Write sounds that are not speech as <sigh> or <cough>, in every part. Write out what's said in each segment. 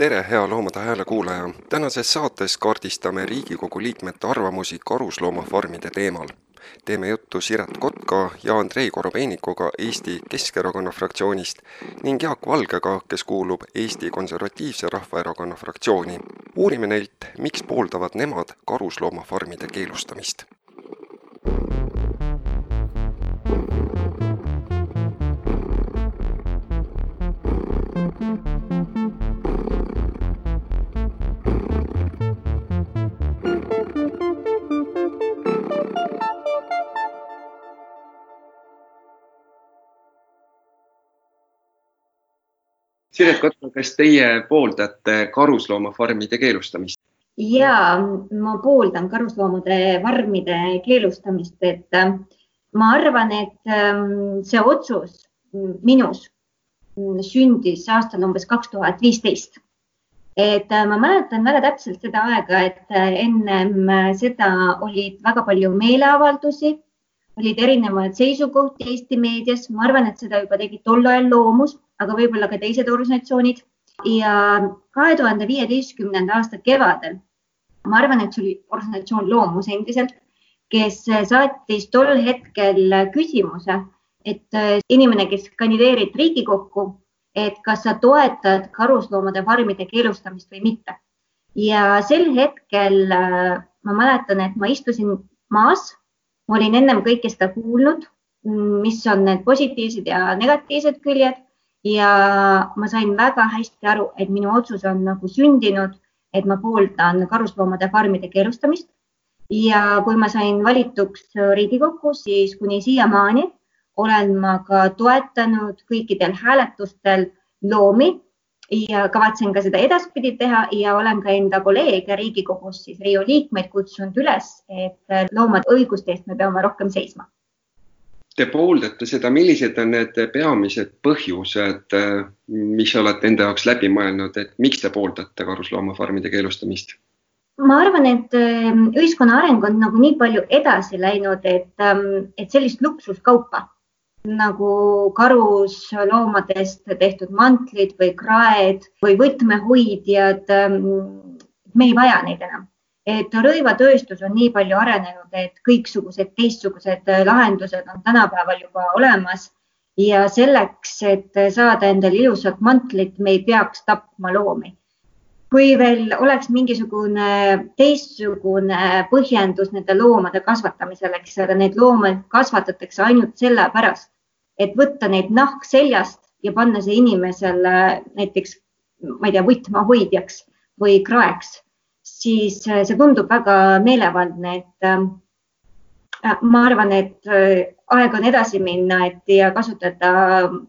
tere, hea Loomade Hääle kuulaja! tänases saates kaardistame Riigikogu liikmete arvamusi karusloomafarmide teemal. teeme juttu Siret Kotka ja Andrei Korobeinikuga Eesti Keskerakonna fraktsioonist ning Jaak Valgega, kes kuulub Eesti Konservatiivse Rahvaerakonna fraktsiooni. uurime neilt, miks pooldavad nemad karusloomafarmide keelustamist. Siret Kotka, kas teie pooldate karusloomafarmide keelustamist? ja ma pooldan karusloomade farmide keelustamist, et äh, ma arvan, et ähm, see otsus minus sündis aastal umbes kaks tuhat viisteist. et äh, ma mäletan väga täpselt seda aega, et äh, ennem seda olid väga palju meeleavaldusi, olid erinevaid seisukohti Eesti meedias, ma arvan, et seda juba tegi tol ajal Loomus aga võib-olla ka teised organisatsioonid. ja kahe tuhande viieteistkümnenda aasta kevadel, ma arvan, et see oli organisatsioon Loomus endiselt, kes saatis tol hetkel küsimuse, et äh, inimene, kes kandideerib Riigikokku, et kas sa toetad karusloomade farmide keelustamist või mitte. ja sel hetkel äh, ma mäletan, et ma istusin maas, ma olin ennem kõike seda kuulnud, mis on need positiivsed ja negatiivsed küljed ja ma sain väga hästi aru, et minu otsus on nagu sündinud, et ma pooldan karusloomade farmide keelustamist. ja kui ma sain valituks Riigikokku, siis kuni siiamaani olen ma ka toetanud kõikidel hääletustel loomi ja kavatsen ka seda edaspidi teha ja olen ka enda kolleege Riigikogus, siis Riigikogu liikmeid kutsunud üles, et loomade õiguste eest me peame rohkem seisma te pooldate seda, millised on need peamised põhjused, mis olete enda jaoks läbi mõelnud, et miks te pooldate karusloomafarmide keelustamist? ma arvan, et ähm, ühiskonna areng on nagu nii palju edasi läinud, et, ähm, et sellist luksuskaupa nagu karusloomadest tehtud mantlid või kraed või võtmehoidjad, ähm, me ei vaja neid enam et rõivatööstus on nii palju arenenud, et kõiksugused teistsugused äh, lahendused on tänapäeval juba olemas ja selleks, et saada endale ilusat mantlit, me ei peaks tapma loomi. kui veel oleks mingisugune teistsugune põhjendus nende loomade kasvatamisel, eks, aga neid loomi kasvatatakse ainult sellepärast, et võtta neid nahk seljast ja panna see inimesele näiteks, ma ei tea, võtmehoidjaks või kraeks siis äh, see tundub väga meelevaldne, et ähm, äh, ma arvan, et äh, aeg on edasi minna, et ja kasutada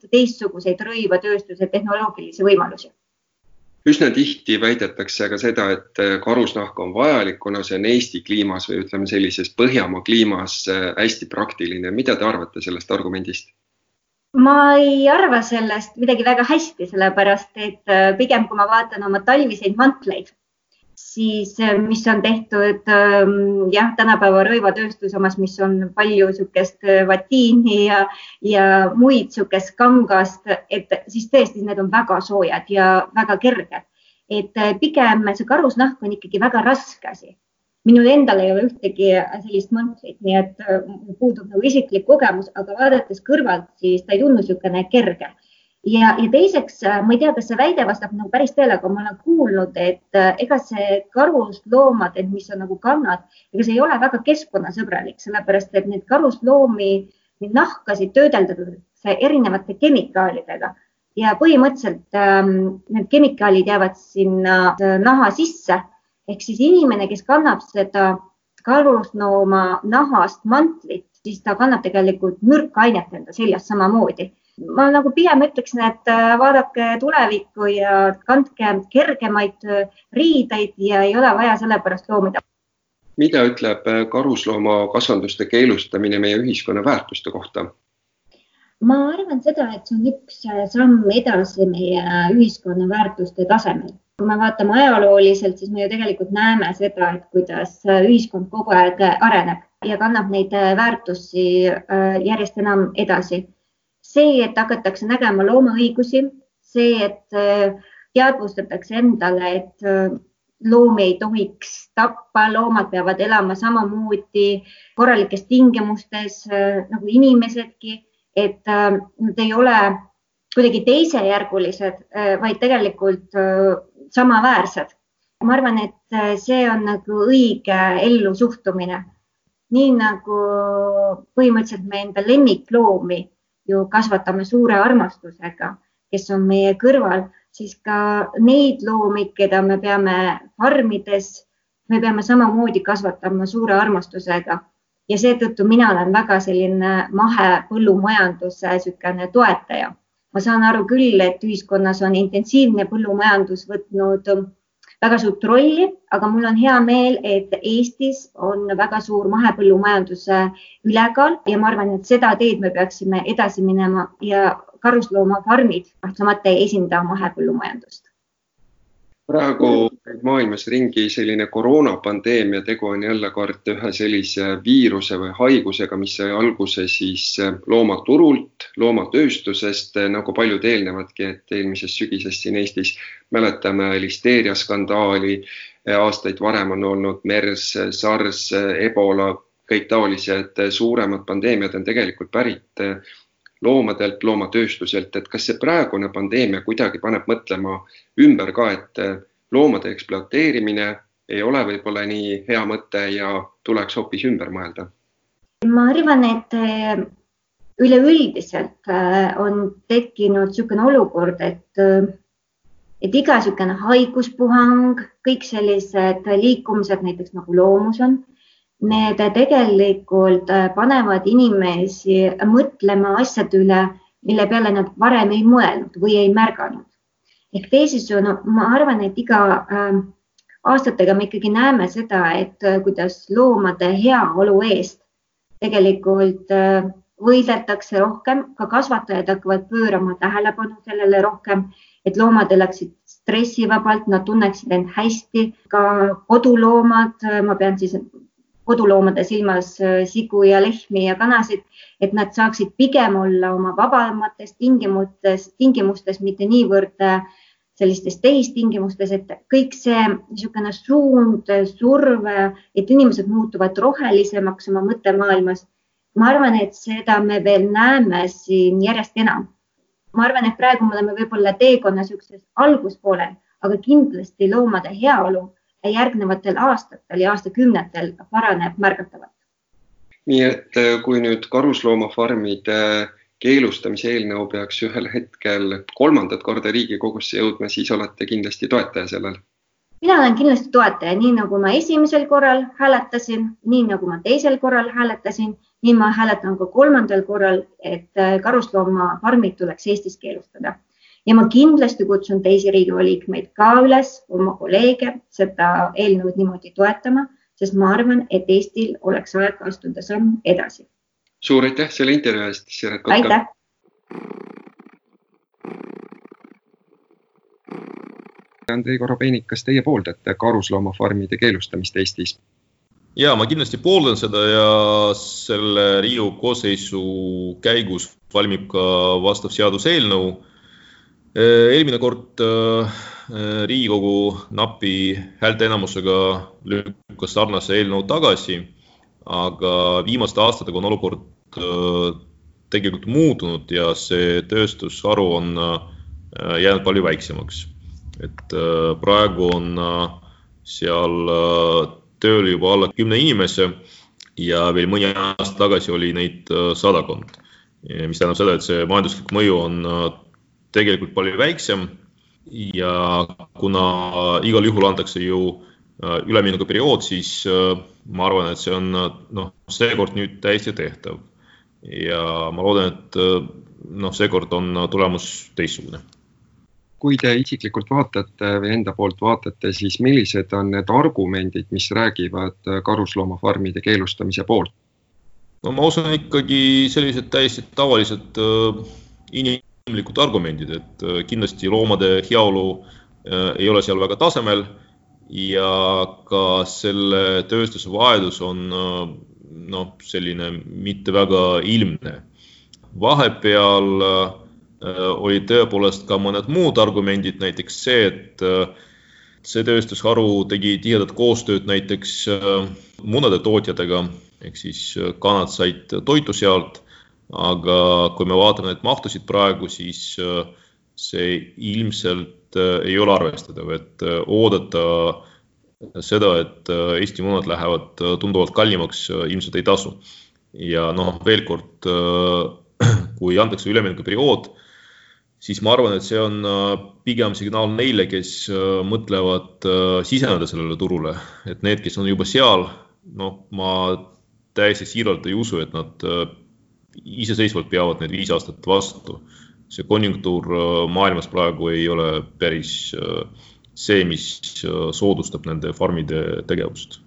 teistsuguseid rõivatööstuse tehnoloogilisi võimalusi üsna tihti väidetakse ka seda, et karusnahk on vajalik, kuna see on Eesti kliimas või ütleme sellises Põhjamaa kliimas hästi praktiline. mida te arvate sellest argumendist? ma ei arva sellest midagi väga hästi, sellepärast et pigem, kui ma vaatan oma talviseid mantleid, siis äh, mis on tehtud ähm, jah, tänapäeva rõivatööstuse omas, mis on palju niisugust äh, vatiini ja, ja muid niisugust kangast, et siis tõesti need on väga soojad ja väga kerged. et äh, pigem see karusnahk on ikkagi väga raske asi. minul endal ei ole ühtegi sellist mantlit, nii et puudub nagu isiklik kogemus, aga vaadates kõrvalt, siis ta ei tundu niisugune kerge ja, ja teiseks, äh, ma ei tea, kas see väide vastab nagu päris tõele, aga ma olen kuulnud, et äh, ega see karusloomad, et mis on nagu kannad, ega see ei ole väga keskkonnasõbralik, sellepärast et neid karusloomi, neid nahkasid töödeldakse erinevate kemikaalidega. Ja põhimõtteliselt ähm, need kemikaalid jäävad sinna äh, naha sisse. Ehk siis inimene, kes kannab seda karuslooma nahast mantlit, siis ta kannab tegelikult mürkainet enda seljas samamoodi ma nagu pigem ütleksin, et äh, vaadake tulevikku ja kandke kergemaid äh, riideid ja ei ole vaja selle pärast loomi tappa. mida ütleb äh, karusloomakasvanduste keelustamine meie ühiskonna väärtuste kohta? ma arvan seda, et see on üks samm edasi meie ühiskonna väärtuste tasemel. kui me vaatame ajalooliselt, siis me ju tegelikult näeme seda, et kuidas ühiskond kogu aeg areneb ja kannab neid väärtusi järjest enam edasi see, et hakatakse nägema loomaõigusi, see, et äh, teadvustatakse endale, et äh, loomi ei tohiks tappa, loomad peavad elama samamoodi korralikes tingimustes äh, nagu inimesedki, et nad ei ole kuidagi teisejärgulised, vaid tegelikult samaväärsed. ma arvan, et see on nagu õige ellu suhtumine. nii nagu põhimõtteliselt me enda lemmikloomi ju kasvatame suure armastusega, kes on meie kõrval, siis ka neid loomi, keda me peame farmides, me peame samamoodi kasvatama suure armastusega ja seetõttu mina olen väga selline mahepõllumajanduse niisugune toetaja. ma saan aru küll, et ühiskonnas on intensiivne põllumajandus võtnud väga suurt rolli, aga mul on hea meel, et Eestis on väga suur mahepõllumajanduse ülekaal ja ma arvan, et seda teed me peaksime edasi minema ja karusloomafarmid kahtlemata ei esinda mahepõllumajandust praegu käib maailmas ringi selline koroonapandeemia, tegu on jälle kord ühe sellise viiruse või haigusega, mis sai alguse siis loomaturult, loomatööstusest, nagu paljud eelnevadki, et eelmisest sügisest siin Eestis mäletame listeeriaskandaali, aastaid varem on olnud MERS, SARS, Ebola, kõik taolised suuremad pandeemiad on tegelikult pärit loomadelt, loomatööstuselt, et kas see praegune pandeemia kuidagi paneb mõtlema ümber ka, et loomade ekspluateerimine ei ole võib-olla nii hea mõte ja tuleks hoopis ümber mõelda? ma arvan, et äh, üleüldiselt äh, on tekkinud niisugune olukord, et, äh, et iga niisugune haiguspuhang, kõik sellised liikumised näiteks nagu loomus on need tegelikult äh, panevad inimesi mõtlema asjade üle, mille peale nad varem ei mõelnud või ei märganud. ehk teisisõnu, ma arvan, et iga äh, aastatega me ikkagi näeme seda, et äh, kuidas loomade heaolu eest tegelikult äh, võideldakse rohkem, ka kasvatajad hakkavad pöörama tähelepanu sellele rohkem, et loomad elaksid stressivabalt, nad tunneksid end hästi, ka koduloomad, äh, ma pean siis koduloomade silmas äh, sigu ja lehmi ja kanasid, et nad saaksid pigem olla oma vabamates tingimustes, tingimustes, mitte niivõrd äh, sellistes tehistingimustes, et kõik see niisugune suund, surve, et inimesed muutuvad rohelisemaks oma mõttemaailmas. ma arvan, et seda me veel näeme siin järjest enam. ma arvan, et praegu me oleme võib-olla teekonna niisuguses alguspoolel, aga kindlasti loomade heaolu järgnevatel aastatel ja aastakümnetel paraneb märgatavalt. nii et äh, kui nüüd karusloomafarmide keelustamise eelnõu peaks ühel hetkel kolmandat korda Riigikogusse jõudma, siis olete kindlasti toetaja sellel? mina olen kindlasti toetaja, nii nagu ma esimesel korral hääletasin, nii nagu ma teisel korral hääletasin, nii ma hääletan ka kolmandal korral, et äh, karusloomafarmid tuleks Eestis keelustada ja ma kindlasti kutsun teisi Riigikogu liikmeid ka üles, oma kolleege seda eelnõud niimoodi toetama, sest ma arvan, et Eestil oleks aeg astuda samm edasi. suur aitäh selle intervjuu eest, Siret Kotka. aitäh. Andrei Korobeinik, kas teie pooldate karusloomafarmide keelustamist Eestis? ja ma kindlasti pooldan seda ja selle Riigikogu koosseisu käigus valmib ka vastav seaduseelnõu eelmine kord äh, äh, Riigikogu napi häälteenamusega lükkas sarnase eelnõu tagasi, aga viimaste aastatega on olukord tegelikult muutunud ja see tööstusharu on jäänud palju väiksemaks. et praegu on seal tööl juba alla kümne inimese ja veel mõni aasta tagasi oli neid sadakond. mis tähendab seda, et see majanduslik mõju on tegelikult palju väiksem ja kuna igal juhul antakse ju äh, üleminekuperiood, siis äh, ma arvan, et see on noh, seekord nüüd täiesti tehtav. ja ma loodan, et äh, noh, seekord on tulemus teistsugune. kui te isiklikult vaatate või enda poolt vaatate, siis millised on need argumendid, mis räägivad karusloomafarmide keelustamise poolt? no ma usun ikkagi sellised täiesti tavalised äh, inim-, inimlikud argumendid, et äh, kindlasti loomade heaolu äh, ei ole seal väga tasemel ja ka selle tööstuse vajadus on äh, noh, selline mitte väga ilmne. vahepeal olid tõepoolest ka mõned muud argumendid, näiteks see, et see tööstusharu tegi tihedat koostööd näiteks munade tootjatega, ehk siis kanad said toitu sealt, aga kui me vaatame neid mahtusid praegu, siis see ilmselt ei ole arvestatav, et oodata seda, et Eesti munad lähevad tunduvalt kallimaks, ilmselt ei tasu. Ja noh, veel kord, äh, <clears throat> kui antakse üleminekuperiood, siis ma arvan, et see on äh, pigem signaal neile, kes äh, mõtlevad siseneda sellele turule, et need, kes on juba seal, noh, ma täiesti siiralt ei usu, et nad iseseisvalt peavad need viis aastat vastu. see konjunktuur maailmas praegu ei ole päris see, mis soodustab nende farmide tegevust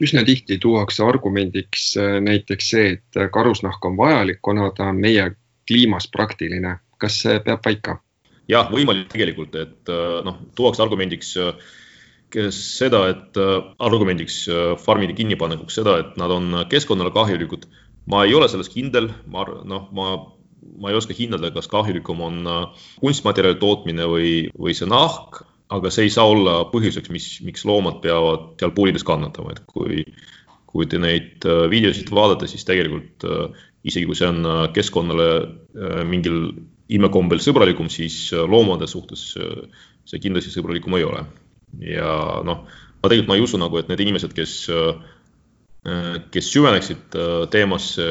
üsna tihti tuuakse argumendiks äh, näiteks see, et äh, karusnahk on vajalik, kuna ta on meie kliimas praktiline. kas see peab paika? jah, võimalik tegelikult, et äh, noh, tuuakse argumendiks seda, et argumendiks farmide kinnipanekuks seda, et nad on keskkonnale kahjulikud. Ma ei ole selles kindel, ma noh, ma, ma ei oska hinnata, kas kahjulikum on kunstmaterjali tootmine või, või see nahk aga see ei saa olla põhjuseks, mis, miks loomad peavad seal puurides kannatama, et kui, kui te neid äh, videosid vaadate, siis tegelikult äh, isegi kui see on äh, keskkonnale mingil imekombel sõbralikum, siis loomade suhtes see kindlasti sõbralikum ei ole. ja noh, ma tegelikult ma ei usu nagu, et need inimesed, kes, kes süveneksid teemasse,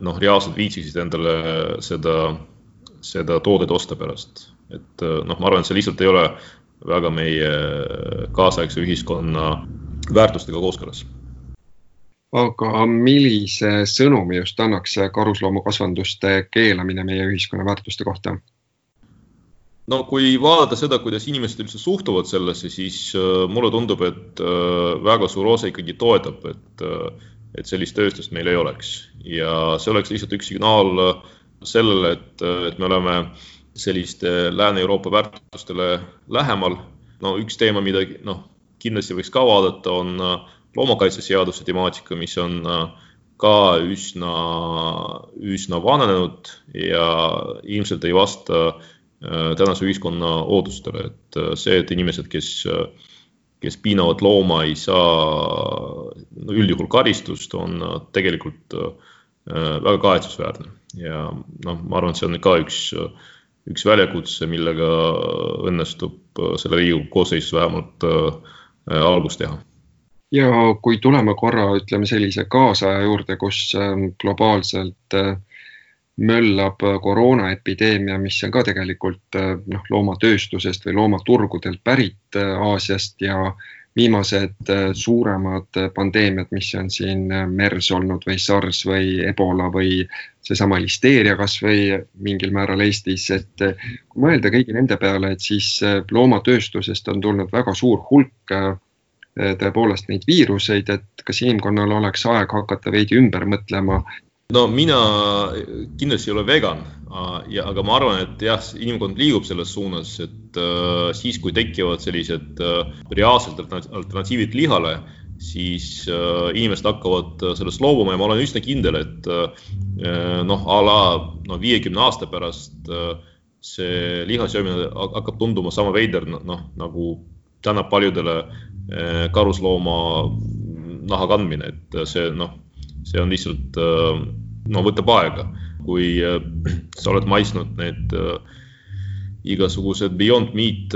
noh, reaalselt viitsiksid endale seda, seda toodet osta pärast et äh, noh, ma arvan, et see lihtsalt ei ole väga meie kaasaegse ühiskonna väärtustega kooskõlas. aga millise sõnumi just annaks karusloomakasvanduste keelamine meie ühiskonna väärtuste kohta? No kui vaadata seda, kuidas inimesed üldse suhtuvad sellesse, siis äh, mulle tundub, et äh, väga suur osa ikkagi toetab, et, et sellist tööstust meil ei oleks ja see oleks lihtsalt üks signaal sellele, et, et me oleme äh, selliste Lääne-Euroopa väärtustele lähemal. no üks teema, mida noh, kindlasti võiks ka vaadata, on äh, loomakaitseseaduse temaatika, mis on äh, ka üsna, üsna vananenud ja ilmselt ei vasta äh, tänase ühiskonna ootustele, et see, et inimesed, kes, kes piinavad looma, ei saa üldjuhul karistust, on tegelikult väga kahetsusväärne ja noh, ma arvan, et see on ka üks üks väljakutse, millega õnnestub äh, selle Riigikogu koosseisus vähemalt äh, algust teha. ja kui tuleme korra, ütleme sellise kaasaja juurde, kus globaalselt äh, möllab koroonaepideemia, mis on ka tegelikult noh, loomatööstusest või loomaturgudelt pärit Aasiast ja viimased äh, suuremad äh, pandeemiad, mis on siin äh, MERS olnud või SARS või Ebola või seesama listeeria kasvõi mingil määral Eestis, et kui mõelda kõigi nende peale, et siis loomatööstusest on tulnud väga suur hulk tõepoolest neid viiruseid, et kas inimkonnal oleks aeg hakata veidi ümber mõtlema no mina kindlasti ei ole vegan ja, aga ma arvan, et jah, inimkond liigub selles suunas, et äh, siis, kui tekivad sellised äh, reaalsed alternatiivid lihale, siis äh, inimesed hakkavad sellest loobuma ja ma olen üsna kindel, et äh, noh, a la no viiekümne aasta pärast äh, see liha söömine hakkab tunduma sama veider, noh nagu täna paljudele äh, karuslooma naha kandmine, et see noh see on lihtsalt, äh, no võtab aega, kui äh, sa oled maitsnud need äh, igasugused Beyond Meat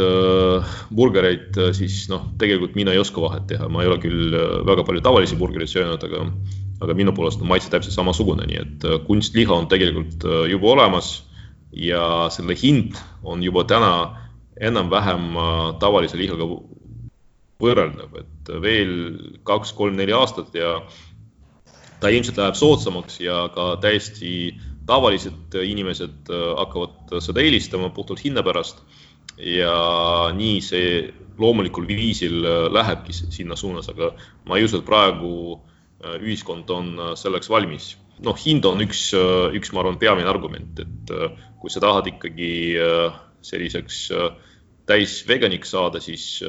burgereid, siis noh, tegelikult mina ei oska vahet teha, ma ei ole küll väga palju tavalisi burgereid söönud, aga, aga minu poolest on maitse täpselt samasugune, nii et kunstliha on tegelikult juba olemas ja selle hind on juba täna enam-vähem tavalise lihaga võrreldav, et veel kaks-kolm-neli aastat ja ta ilmselt läheb soodsamaks ja ka täiesti tavalised inimesed äh, hakkavad seda eelistama puhtalt hinna pärast. ja nii see loomulikul viisil äh, lähebki sinna suunas, aga ma ei usu, et praegu äh, ühiskond on selleks valmis. noh, hind on üks, üks, ma arvan, peamine argument, et kui sa tahad ikkagi selliseks täis veganiks saada, siis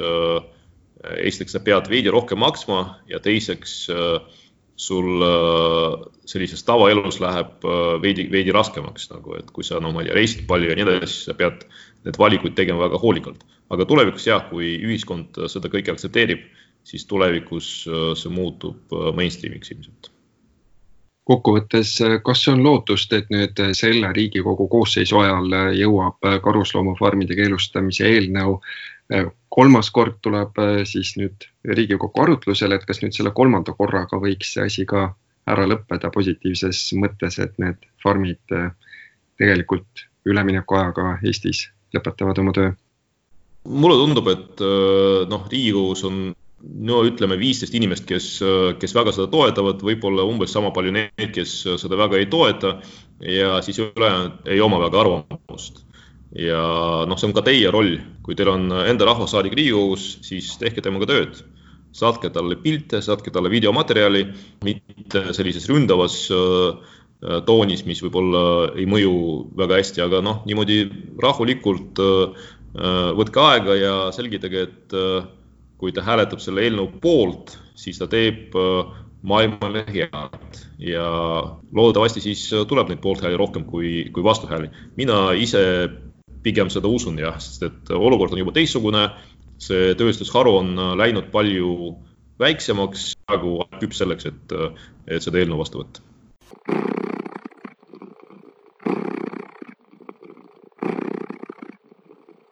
esiteks sa pead veidi rohkem maksma ja teiseks sul sellises tavaelus läheb veidi, veidi raskemaks nagu, et kui sa no ma ei tea, reisid palju ja nii edasi, siis sa pead need valikuid tegema väga hoolikalt. aga tulevikus jah, kui ühiskond seda kõike aktsepteerib, siis tulevikus see muutub mainstream'iks ilmselt kokkuvõttes, kas on lootust, et nüüd selle Riigikogu koosseisu ajal jõuab karusloomafarmide keelustamise eelnõu kolmas kord tuleb siis nüüd Riigikokku arutlusele, et kas nüüd selle kolmanda korraga võiks see asi ka ära lõppeda positiivses mõttes, et need farmid tegelikult üleminekuajaga Eestis lõpetavad oma töö? mulle tundub, et noh, Riigikogus on no ütleme, viisteist inimest, kes, kes väga seda toetavad, võib-olla umbes sama palju neid, kes seda väga ei toeta ja siis ülejäänud ei oma väga arvamust. Ja noh, see on ka teie roll, kui teil on enda rahvasaadik Riigikogus, siis tehke temaga tööd. saatke talle pilte, saatke talle videomaterjali, mitte sellises ründavas äh, toonis, mis võib-olla ei mõju väga hästi, aga noh, niimoodi rahulikult äh, võtke aega ja selgitage, et äh, kui ta hääletab selle eelnõu poolt, siis ta teeb äh, maailmale head ja loodetavasti siis äh, tuleb neid poolthääli rohkem kui, kui vastuhääli. mina ise pigem seda usun jah, sest et olukord on juba teistsugune, see tööstusharu on läinud palju väiksemaks, praegu küps selleks, et, et seda eelnõu vastu võtta.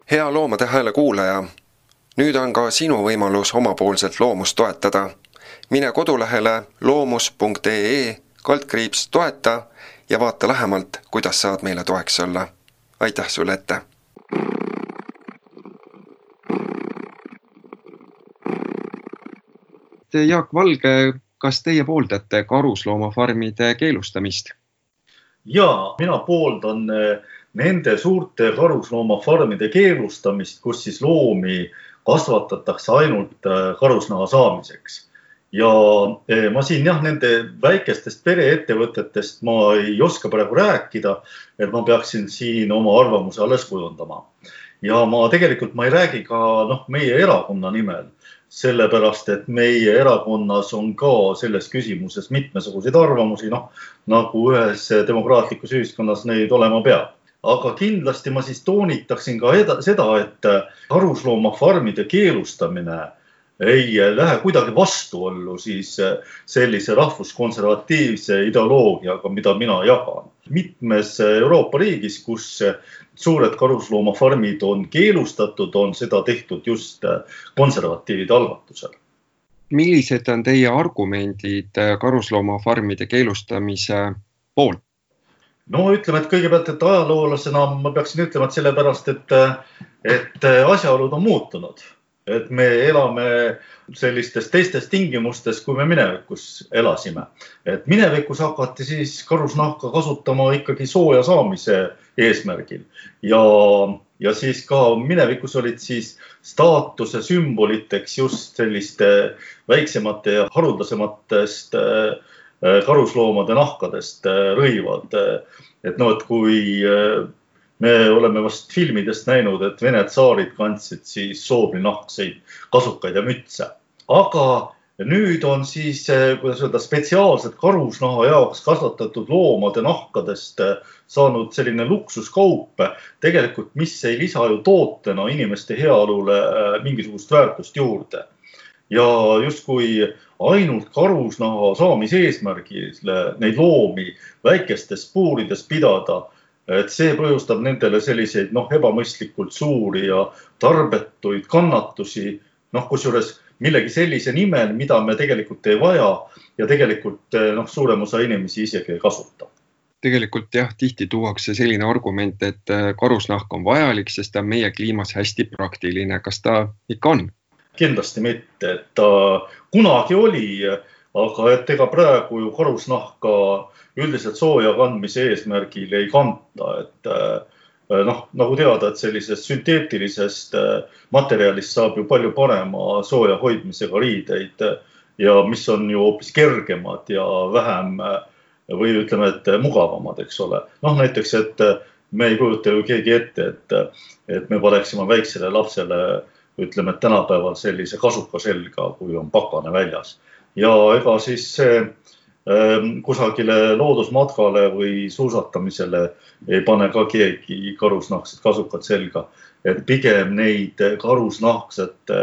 hea Loomade Hääle kuulaja nüüd on ka sinu võimalus omapoolselt loomust toetada. mine kodulehele loomus.ee kaldkriips toeta ja vaata lähemalt, kuidas saad meile toeks olla. Aitäh sulle ette! Jaak Valge, kas teie pooldate karusloomafarmide keelustamist? ja mina pooldan eh, nende suurte karusloomafarmide keelustamist, kus siis loomi kasvatatakse ainult äh, karusnaha saamiseks. Ja äh, ma siin jah, nende väikestest pereettevõtetest ma ei oska praegu rääkida, et ma peaksin siin oma arvamuse alles kujundama. ja ma tegelikult ma ei räägi ka noh, meie erakonna nimel, sellepärast et meie erakonnas on ka selles küsimuses mitmesuguseid arvamusi, noh nagu ühes demokraatlikus ühiskonnas neid olema peab aga kindlasti ma siis toonitaksin ka seda, et karusloomafarmide keelustamine ei lähe kuidagi vastuollu siis sellise rahvuskonservatiivse ideoloogiaga, mida mina jagan. mitmes Euroopa riigis, kus suured karusloomafarmid on keelustatud, on seda tehtud just konservatiivide algatusel. millised on teie argumendid karusloomafarmide keelustamise poolt? no ütleme, et kõigepealt, et ajaloolasena ma peaksin ütlema, et sellepärast, et, et asjaolud on muutunud, et me elame sellistes teistes tingimustes, kui me minevikus elasime. et minevikus hakati siis karusnahka kasutama ikkagi sooja saamise eesmärgil ja, ja siis ka minevikus olid siis staatuse sümboliteks just selliste väiksemate ja haruldasematest äh, karusloomade nahkadest äh, rõivad. et noh, et kui äh, me oleme vast filmidest näinud, et Vene tsaarid kandsid siis soobrinahkseid kasukaid ja mütse, aga nüüd on siis, kuidas öelda, spetsiaalselt karusnaha jaoks kasvatatud loomade nahkadest saanud selline luksuskaup. Tegelikult, mis ei lisa ju tootena inimeste heaolule mingisugust väärtust juurde. Ja justkui ainult karusnaha saamise eesmärgil neid loomi väikestes puurides pidada, et see põhjustab nendele selliseid noh, ebamõistlikult suuri ja tarbetuid kannatusi, noh, kusjuures millegi sellise nimel, mida me tegelikult ei vaja ja tegelikult noh, suurem osa inimesi isegi ei kasuta tegelikult jah, tihti tuuakse selline argument, et karusnahk on vajalik, sest ta on meie kliimas hästi praktiline. kas ta ikka on? kindlasti mitte, et ta kunagi oli, aga et ega praegu ju karusnahka üldiselt sooja kandmise eesmärgil ei kanta, et eh, noh, nagu teada, et sellisest sünteetilisest eh, materjalist saab ju palju parema sooja hoidmisega riideid ja mis on ju hoopis kergemad ja vähem või ütleme, et mugavamad, eks ole. noh, näiteks, et me ei kujuta ju keegi ette, et, et me paneksime väiksele lapsele ütleme, et tänapäeval sellise kasuka selga, kui on pakane väljas. Ja ega siis see ähm, kusagile loodusmatkale või suusatamisele ei pane ka keegi karusnahksed kasukad selga, et pigem neid karusnahksete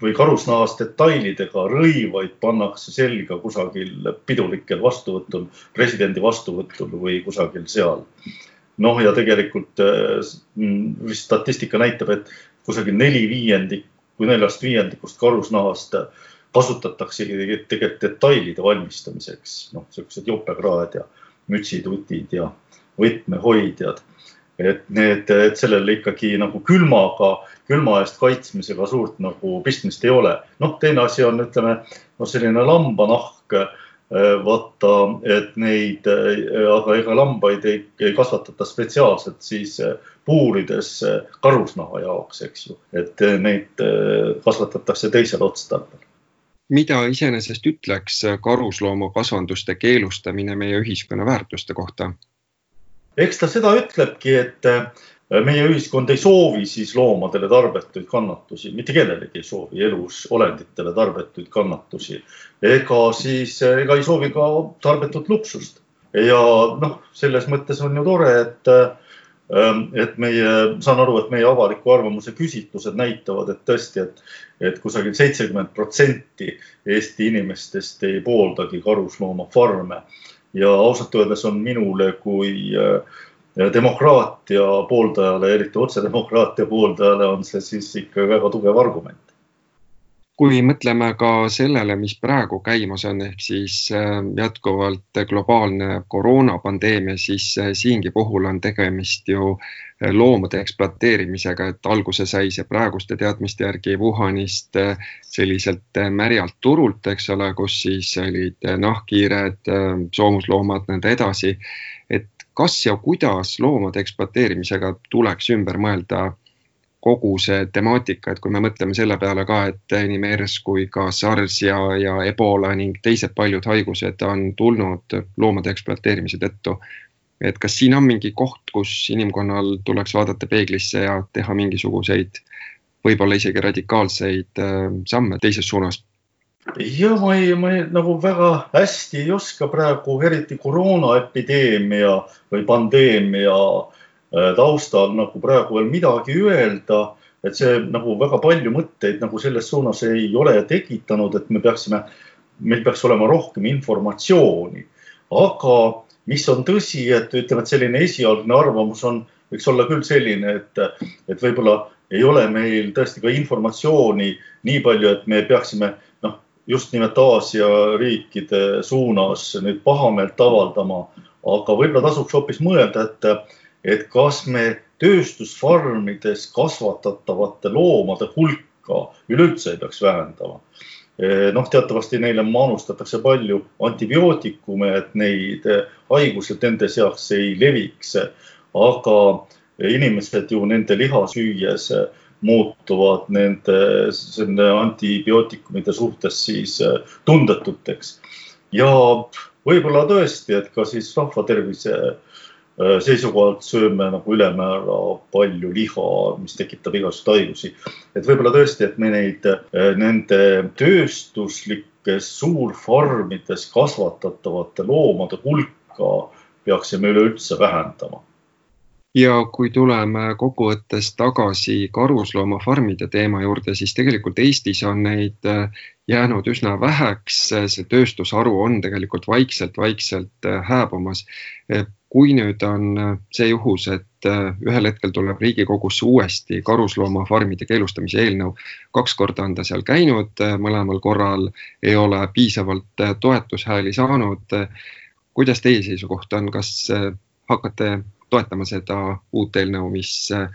või karusnahast detailidega rõivaid pannakse selga kusagil pidulikel vastuvõtul, presidendi vastuvõtul või kusagil seal. noh, ja tegelikult vist statistika näitab, et kusagil neli viiendik kui neljast viiendikust karusnahast kasutatakse tegelikult detailide valmistamiseks, noh, niisugused jopekraad ja mütsitutid ja võtmehoidjad. et need, et sellele ikkagi nagu külmaga, külma eest kaitsmisega suurt nagu pistmist ei ole. noh, teine asi on, ütleme, noh, selline lambanahk Äh, vaata, et neid, äh, aga ega lambaid ei, ei kasvatata spetsiaalselt siis äh, puurides karusnaha jaoks, eks ju, et neid kasvatatakse teisel otstarbel. Mida iseenesest ütleks karusloomakasvanduste keelustamine meie ühiskonna väärtuste kohta? eks ta seda ütlebki, et meie ühiskond ei soovi siis loomadele tarbetuid kannatusi, mitte kellelegi ei soovi elus olenditele tarbetuid kannatusi. ega siis, ega ei soovi ka tarbetut luksust. ja noh, selles mõttes on ju tore, et, et meie, saan aru, et meie avaliku arvamuse küsitlused näitavad, et tõesti, et, et kusagil seitsekümmend protsenti Eesti inimestest ei pooldagi karusloomafarme ja ausalt öeldes on minule kui äh, demokraatia pooldajale, eriti otsedemokraatia pooldajale on see siis ikka väga tugev argument. Kui mõtleme ka sellele, mis praegu käimas on, ehk siis äh, jätkuvalt globaalne koroonapandeemia, siis äh, siingi puhul on tegemist ju äh, loomade ekspluateerimisega, et alguse sai see praeguste teadmiste järgi Wuhanist selliselt märjalt turult, eks ole, kus siis olid nahkhiired, soomusloomad, nõnda edasi. Kas ja kuidas loomade ekspluateerimisega tuleks ümber mõelda kogu see temaatika, et kui me mõtleme selle peale ka, et nii MERS kui ka SARS ja, ja Ebola ning teised paljud haigused on tulnud loomade ekspluateerimise tõttu. et kas siin on mingi koht, kus inimkonnal tuleks vaadata peeglisse ja teha mingisuguseid võib-olla isegi radikaalseid äh, samme teises suunas? ja ma ei, ma ei, nagu väga hästi ei oska praegu, eriti koroonaepideemia või pandeemia äh, taustal nagu praegu veel midagi öelda, et see nagu väga palju mõtteid nagu selles suunas ei ole tekitanud, et me peaksime, meil peaks olema rohkem informatsiooni. aga mis on tõsi, et ütleme, et selline esialgne arvamus on, võiks olla küll selline, et, et võib-olla ei ole meil tõesti ka informatsiooni nii palju, et me peaksime just nimelt Aasia riikide suunas nüüd pahameelt avaldama, aga võib-olla tasuks hoopis mõelda, et, et kas me tööstusfarmides kasvatatavate loomade hulka üleüldse ei peaks vähendama. noh, teatavasti neile manustatakse palju antibiootikume, et neid haigused nende seas ei leviks, aga inimesed ju nende liha süües muutuvad nende, nende antibiootikumide suhtes siis äh, tundetuteks. ja võib-olla tõesti, et ka siis rahvatervise seisukohalt sööme nagu ülemäära palju liha, mis tekitab igasuguseid haigusi. et võib-olla tõesti, et me neid, äh, nende tööstuslikes suurfarmides kasvatatavate loomade hulka peaksime üleüldse vähendama ja kui tuleme kokkuvõttes tagasi karusloomafarmide teema juurde, siis tegelikult Eestis on neid äh, jäänud üsna väheks, see tööstusharu on tegelikult vaikselt-vaikselt äh, hääbumas. kui nüüd on äh, see juhus, et ühel hetkel tuleb Riigikogusse uuesti karusloomafarmide keelustamise eelnõu, kaks korda on ta seal käinud, mõlemal korral ei ole piisavalt toetushääli saanud. kuidas teie seisukoht on, kas hakkate toetama seda uut eelnõu, mis äh,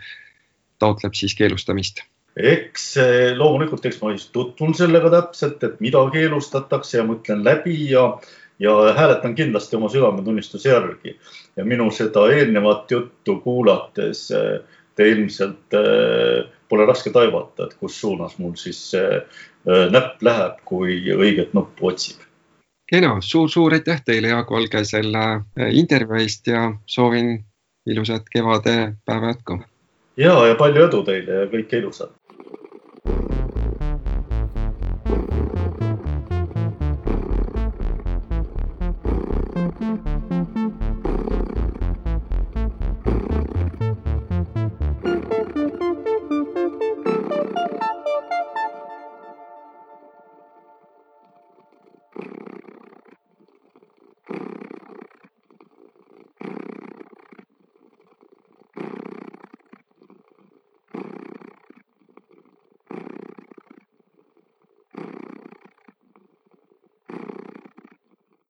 taotleb siis keelustamist? eks loomulikult, eks ma just tutvun sellega täpselt, et mida keelustatakse ja mõtlen läbi ja, ja hääletan kindlasti oma südametunnistuse järgi. ja minu seda eelnevat juttu kuulates äh, te ilmselt äh, pole raske taibata, et kus suunas mul siis näpp läheb, kui õiget nuppu otsib kena suur,, suur-suur aitäh teile, Jaak Valge, selle intervjuu eest ja soovin ilusat kevadepäeva jätku. ja, ja palju edu teile ja kõike ilusat.